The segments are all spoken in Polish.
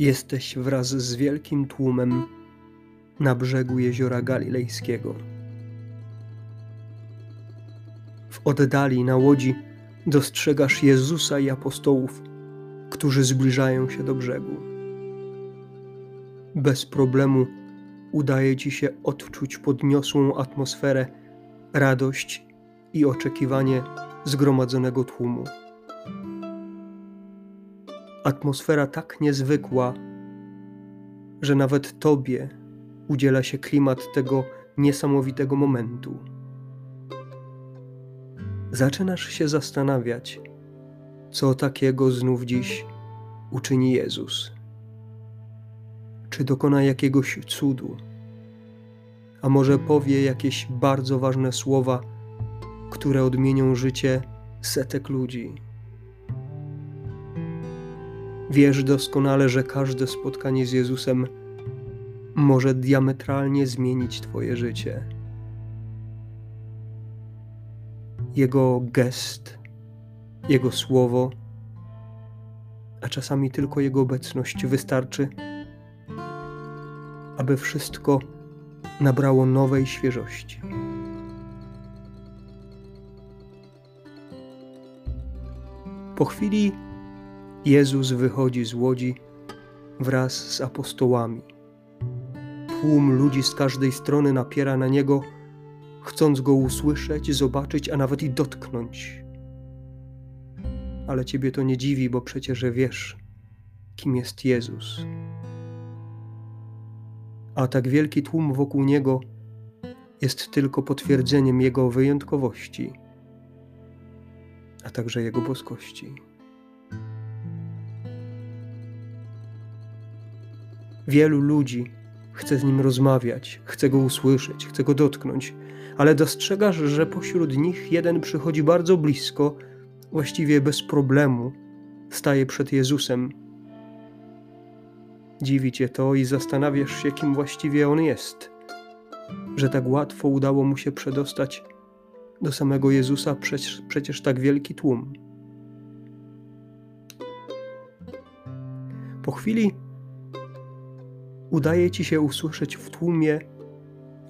Jesteś wraz z wielkim tłumem na brzegu jeziora Galilejskiego. W oddali na łodzi dostrzegasz Jezusa i apostołów, którzy zbliżają się do brzegu. Bez problemu udaje ci się odczuć podniosłą atmosferę, radość i oczekiwanie zgromadzonego tłumu. Atmosfera tak niezwykła, że nawet tobie udziela się klimat tego niesamowitego momentu. Zaczynasz się zastanawiać, co takiego znów dziś uczyni Jezus. Czy dokona jakiegoś cudu, a może powie jakieś bardzo ważne słowa, które odmienią życie setek ludzi. Wiesz doskonale, że każde spotkanie z Jezusem może diametralnie zmienić Twoje życie. Jego gest, Jego słowo, a czasami tylko Jego obecność wystarczy, aby wszystko nabrało nowej świeżości. Po chwili Jezus wychodzi z łodzi wraz z apostołami. Tłum ludzi z każdej strony napiera na niego, chcąc go usłyszeć, zobaczyć, a nawet i dotknąć. Ale ciebie to nie dziwi, bo przecież wiesz, kim jest Jezus. A tak wielki tłum wokół niego jest tylko potwierdzeniem jego wyjątkowości, a także jego boskości. Wielu ludzi chce z nim rozmawiać, chce go usłyszeć, chce go dotknąć, ale dostrzegasz, że pośród nich jeden przychodzi bardzo blisko, właściwie bez problemu, staje przed Jezusem. Dziwi cię to i zastanawiasz się, kim właściwie on jest, że tak łatwo udało mu się przedostać do samego Jezusa przecież, przecież tak wielki tłum. Po chwili udaje ci się usłyszeć w tłumie,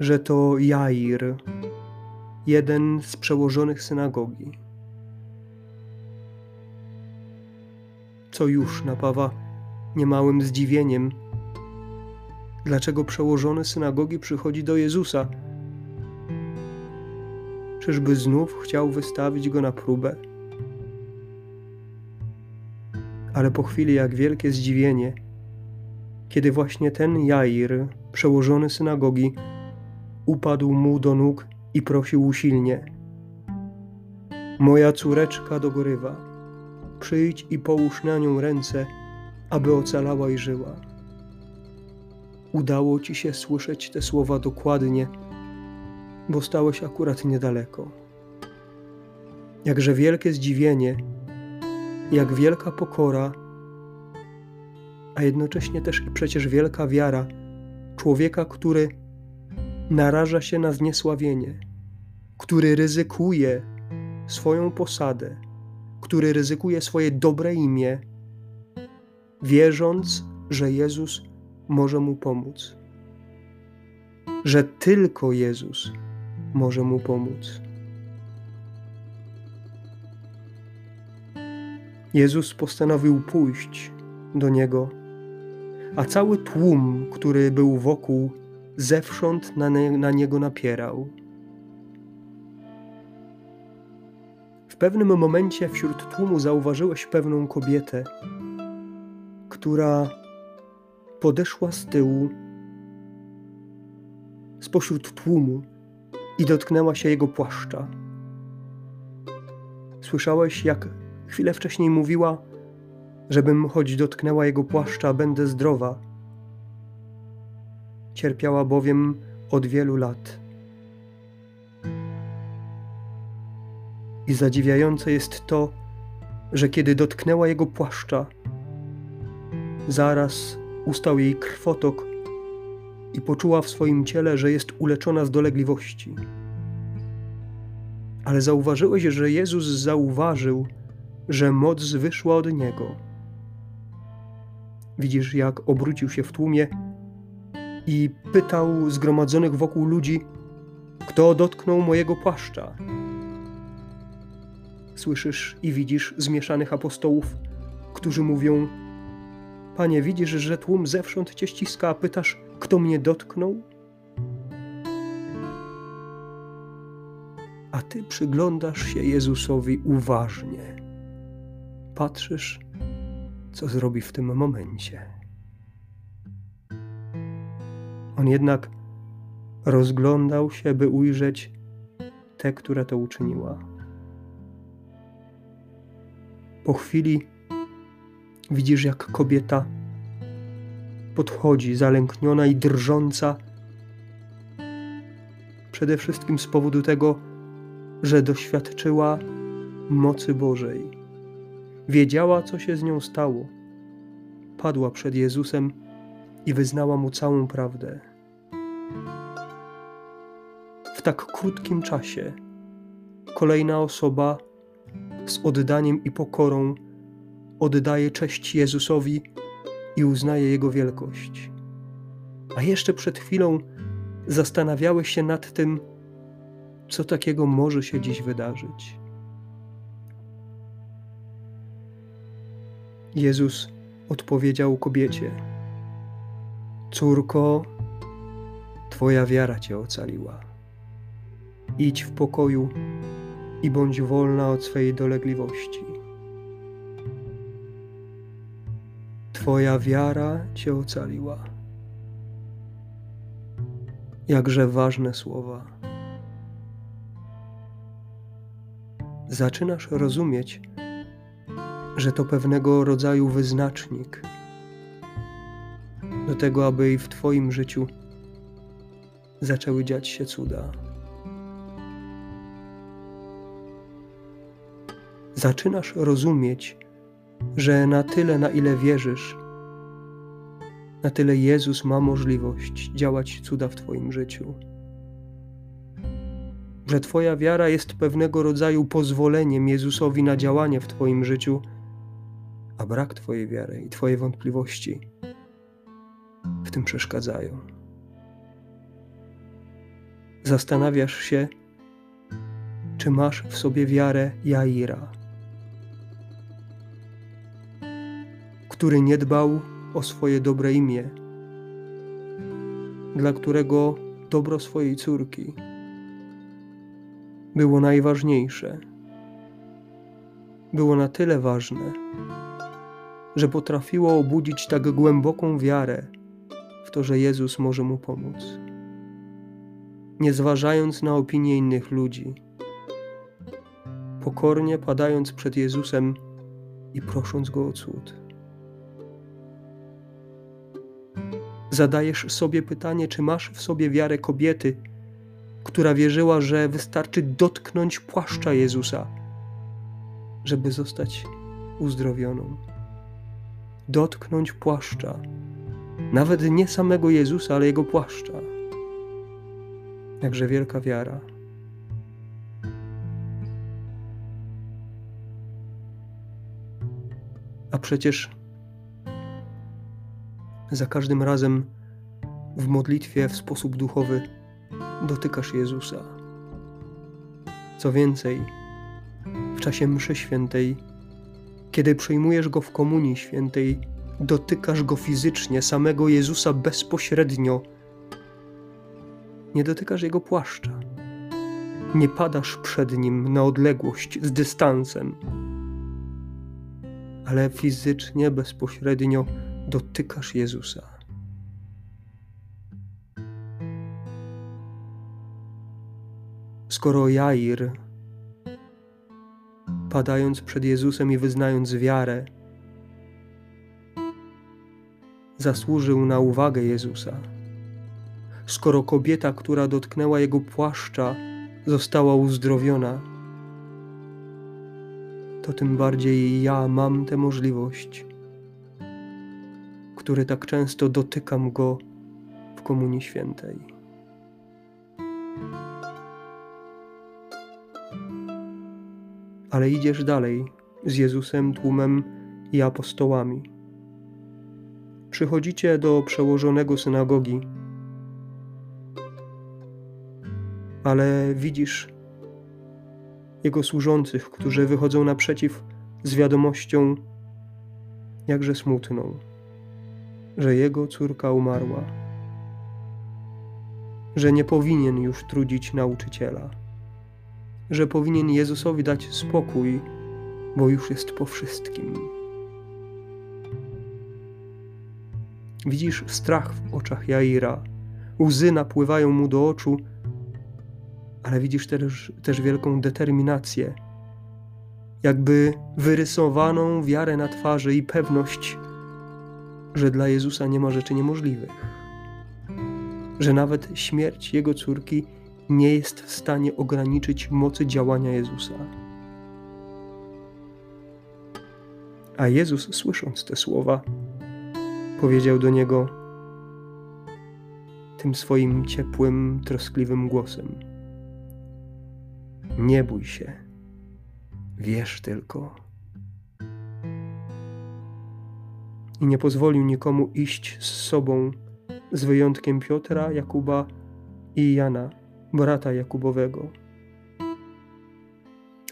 że to Jair, jeden z przełożonych synagogi. Co już napawa niemałym zdziwieniem, dlaczego przełożony synagogi przychodzi do Jezusa. Czyżby znów chciał wystawić go na próbę? Ale po chwili, jak wielkie zdziwienie, kiedy właśnie ten Jair, przełożony synagogi, upadł mu do nóg i prosił usilnie: Moja córeczka dogorywa, przyjdź i połóż na nią ręce, aby ocalała i żyła. Udało ci się słyszeć te słowa dokładnie, bo stałeś akurat niedaleko. Jakże wielkie zdziwienie, jak wielka pokora a jednocześnie też i przecież wielka wiara człowieka, który naraża się na zniesławienie, który ryzykuje swoją posadę, który ryzykuje swoje dobre imię, wierząc, że Jezus może mu pomóc. Że tylko Jezus może mu pomóc. Jezus postanowił pójść do niego a cały tłum, który był wokół, zewsząd na, ne, na niego napierał. W pewnym momencie wśród tłumu zauważyłeś pewną kobietę, która podeszła z tyłu, spośród tłumu i dotknęła się jego płaszcza. Słyszałeś, jak chwilę wcześniej mówiła: żebym choć dotknęła jego płaszcza, będę zdrowa. Cierpiała bowiem od wielu lat. I zadziwiające jest to, że kiedy dotknęła jego płaszcza, zaraz ustał jej krwotok i poczuła w swoim ciele, że jest uleczona z dolegliwości. Ale zauważyłeś, że Jezus zauważył, że moc wyszła od niego Widzisz, jak obrócił się w tłumie i pytał zgromadzonych wokół ludzi, kto dotknął mojego płaszcza. Słyszysz i widzisz zmieszanych apostołów, którzy mówią: Panie, widzisz, że tłum zewsząd cię ściska, a pytasz, kto mnie dotknął? A ty przyglądasz się Jezusowi uważnie. Patrzysz, co zrobi w tym momencie. On jednak rozglądał się, by ujrzeć tę, która to uczyniła. Po chwili widzisz, jak kobieta podchodzi, zalękniona i drżąca, przede wszystkim z powodu tego, że doświadczyła mocy Bożej. Wiedziała, co się z nią stało. Padła przed Jezusem i wyznała mu całą prawdę. W tak krótkim czasie kolejna osoba z oddaniem i pokorą oddaje cześć Jezusowi i uznaje Jego wielkość. A jeszcze przed chwilą zastanawiałeś się nad tym, co takiego może się dziś wydarzyć. Jezus odpowiedział kobiecie: Córko, Twoja wiara Cię ocaliła. Idź w pokoju i bądź wolna od swej dolegliwości. Twoja wiara Cię ocaliła. Jakże ważne słowa. Zaczynasz rozumieć, że to pewnego rodzaju wyznacznik do tego, aby i w Twoim życiu zaczęły dziać się cuda. Zaczynasz rozumieć, że na tyle, na ile wierzysz, na tyle Jezus ma możliwość działać cuda w Twoim życiu. Że Twoja wiara jest pewnego rodzaju pozwoleniem Jezusowi na działanie w Twoim życiu a brak Twojej wiary i Twoje wątpliwości w tym przeszkadzają. Zastanawiasz się, czy masz w sobie wiarę Jaira, który nie dbał o swoje dobre imię, dla którego dobro swojej córki było najważniejsze. Było na tyle ważne, że potrafiło obudzić tak głęboką wiarę w to, że Jezus może mu pomóc. Nie zważając na opinie innych ludzi, pokornie padając przed Jezusem i prosząc go o cud. Zadajesz sobie pytanie, czy masz w sobie wiarę kobiety, która wierzyła, że wystarczy dotknąć płaszcza Jezusa, żeby zostać uzdrowioną dotknąć płaszcza. Nawet nie samego Jezusa, ale jego płaszcza. Jakże wielka wiara. A przecież za każdym razem w modlitwie w sposób duchowy dotykasz Jezusa. Co więcej, w czasie mszy świętej kiedy przyjmujesz go w Komunii Świętej, dotykasz go fizycznie, samego Jezusa bezpośrednio. Nie dotykasz jego płaszcza. Nie padasz przed nim na odległość z dystansem, ale fizycznie, bezpośrednio dotykasz Jezusa. Skoro Jair padając przed Jezusem i wyznając wiarę, zasłużył na uwagę Jezusa. Skoro kobieta, która dotknęła jego płaszcza, została uzdrowiona, to tym bardziej ja mam tę możliwość, który tak często dotykam go w Komunii Świętej. Ale idziesz dalej z Jezusem, tłumem i apostołami. przychodzicie do przełożonego synagogi, ale widzisz jego służących, którzy wychodzą naprzeciw z wiadomością, jakże smutną, że jego córka umarła, że nie powinien już trudzić nauczyciela, że powinien Jezusowi dać spokój, bo już jest po wszystkim. Widzisz strach w oczach Jaira, łzy napływają mu do oczu, ale widzisz też, też wielką determinację, jakby wyrysowaną wiarę na twarzy i pewność, że dla Jezusa nie ma rzeczy niemożliwych, że nawet śmierć jego córki nie jest w stanie ograniczyć mocy działania Jezusa. A Jezus, słysząc te słowa, powiedział do niego tym swoim ciepłym, troskliwym głosem: Nie bój się, wierz tylko. I nie pozwolił nikomu iść z sobą, z wyjątkiem Piotra, Jakuba i Jana, brata Jakubowego.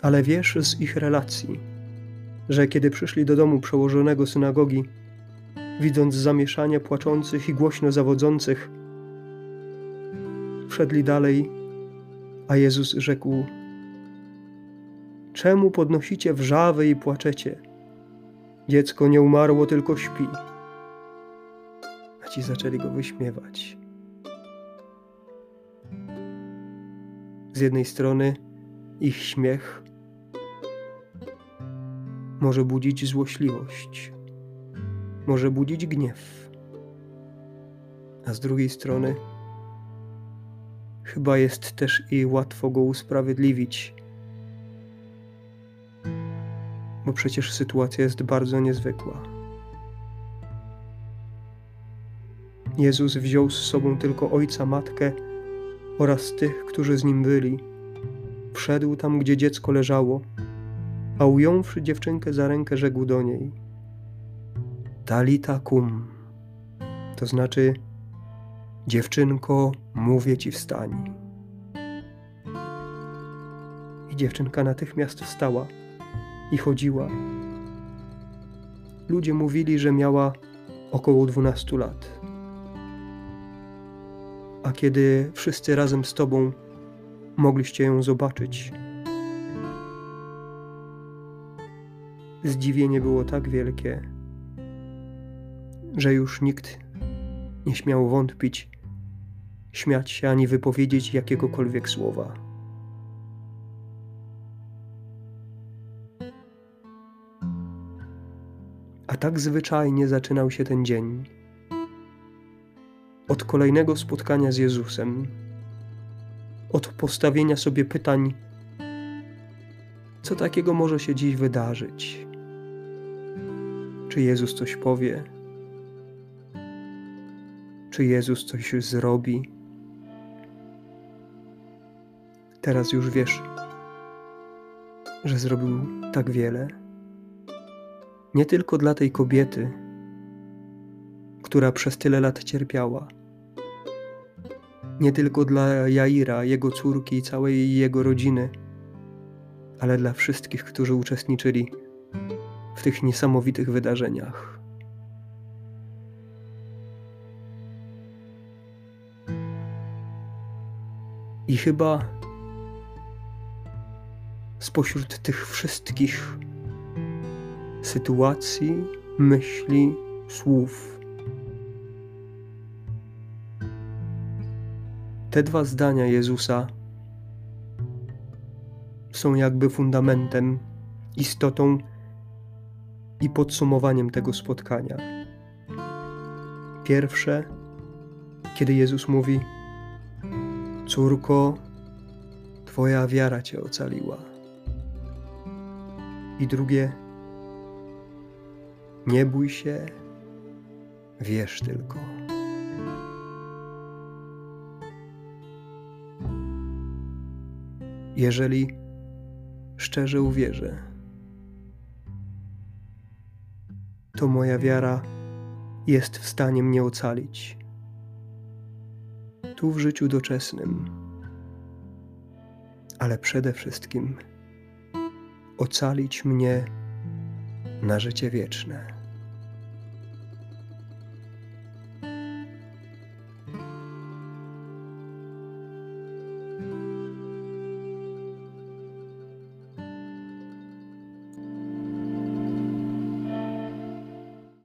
Ale wiesz z ich relacji, że kiedy przyszli do domu przełożonego synagogi, widząc zamieszanie płaczących i głośno zawodzących, wszedli dalej, a Jezus rzekł: Czemu podnosicie wrzawy i płaczecie? Dziecko nie umarło, tylko śpi. A ci zaczęli go wyśmiewać. Z jednej strony ich śmiech może budzić złośliwość, może budzić gniew, a z drugiej strony chyba jest też i łatwo go usprawiedliwić, bo przecież sytuacja jest bardzo niezwykła. Jezus wziął z sobą tylko ojca, matkę oraz tych, którzy z nim byli. Wszedł tam, gdzie dziecko leżało, a ująwszy dziewczynkę za rękę, rzekł do niej: Talita kum, to znaczy, dziewczynko, mówię ci wstań. I dziewczynka natychmiast wstała i chodziła. Ludzie mówili, że miała około dwunastu lat. Kiedy wszyscy razem z Tobą mogliście ją zobaczyć, zdziwienie było tak wielkie, że już nikt nie śmiał wątpić, śmiać się ani wypowiedzieć jakiegokolwiek słowa. A tak zwyczajnie zaczynał się ten dzień. Od kolejnego spotkania z Jezusem, od postawienia sobie pytań, co takiego może się dziś wydarzyć. Czy Jezus coś powie? Czy Jezus coś zrobi? Teraz już wiesz, że zrobił tak wiele. Nie tylko dla tej kobiety, która przez tyle lat cierpiała. Nie tylko dla Jaira, jego córki i całej jego rodziny, ale dla wszystkich, którzy uczestniczyli w tych niesamowitych wydarzeniach. I chyba spośród tych wszystkich sytuacji, myśli, słów, te dwa zdania Jezusa są jakby fundamentem, istotą i podsumowaniem tego spotkania. Pierwsze, kiedy Jezus mówi: Córko, Twoja wiara Cię ocaliła. I drugie, nie bój się, wierz tylko. Jeżeli szczerze uwierzę, to moja wiara jest w stanie mnie ocalić. Tu w życiu doczesnym, ale przede wszystkim ocalić mnie na życie wieczne.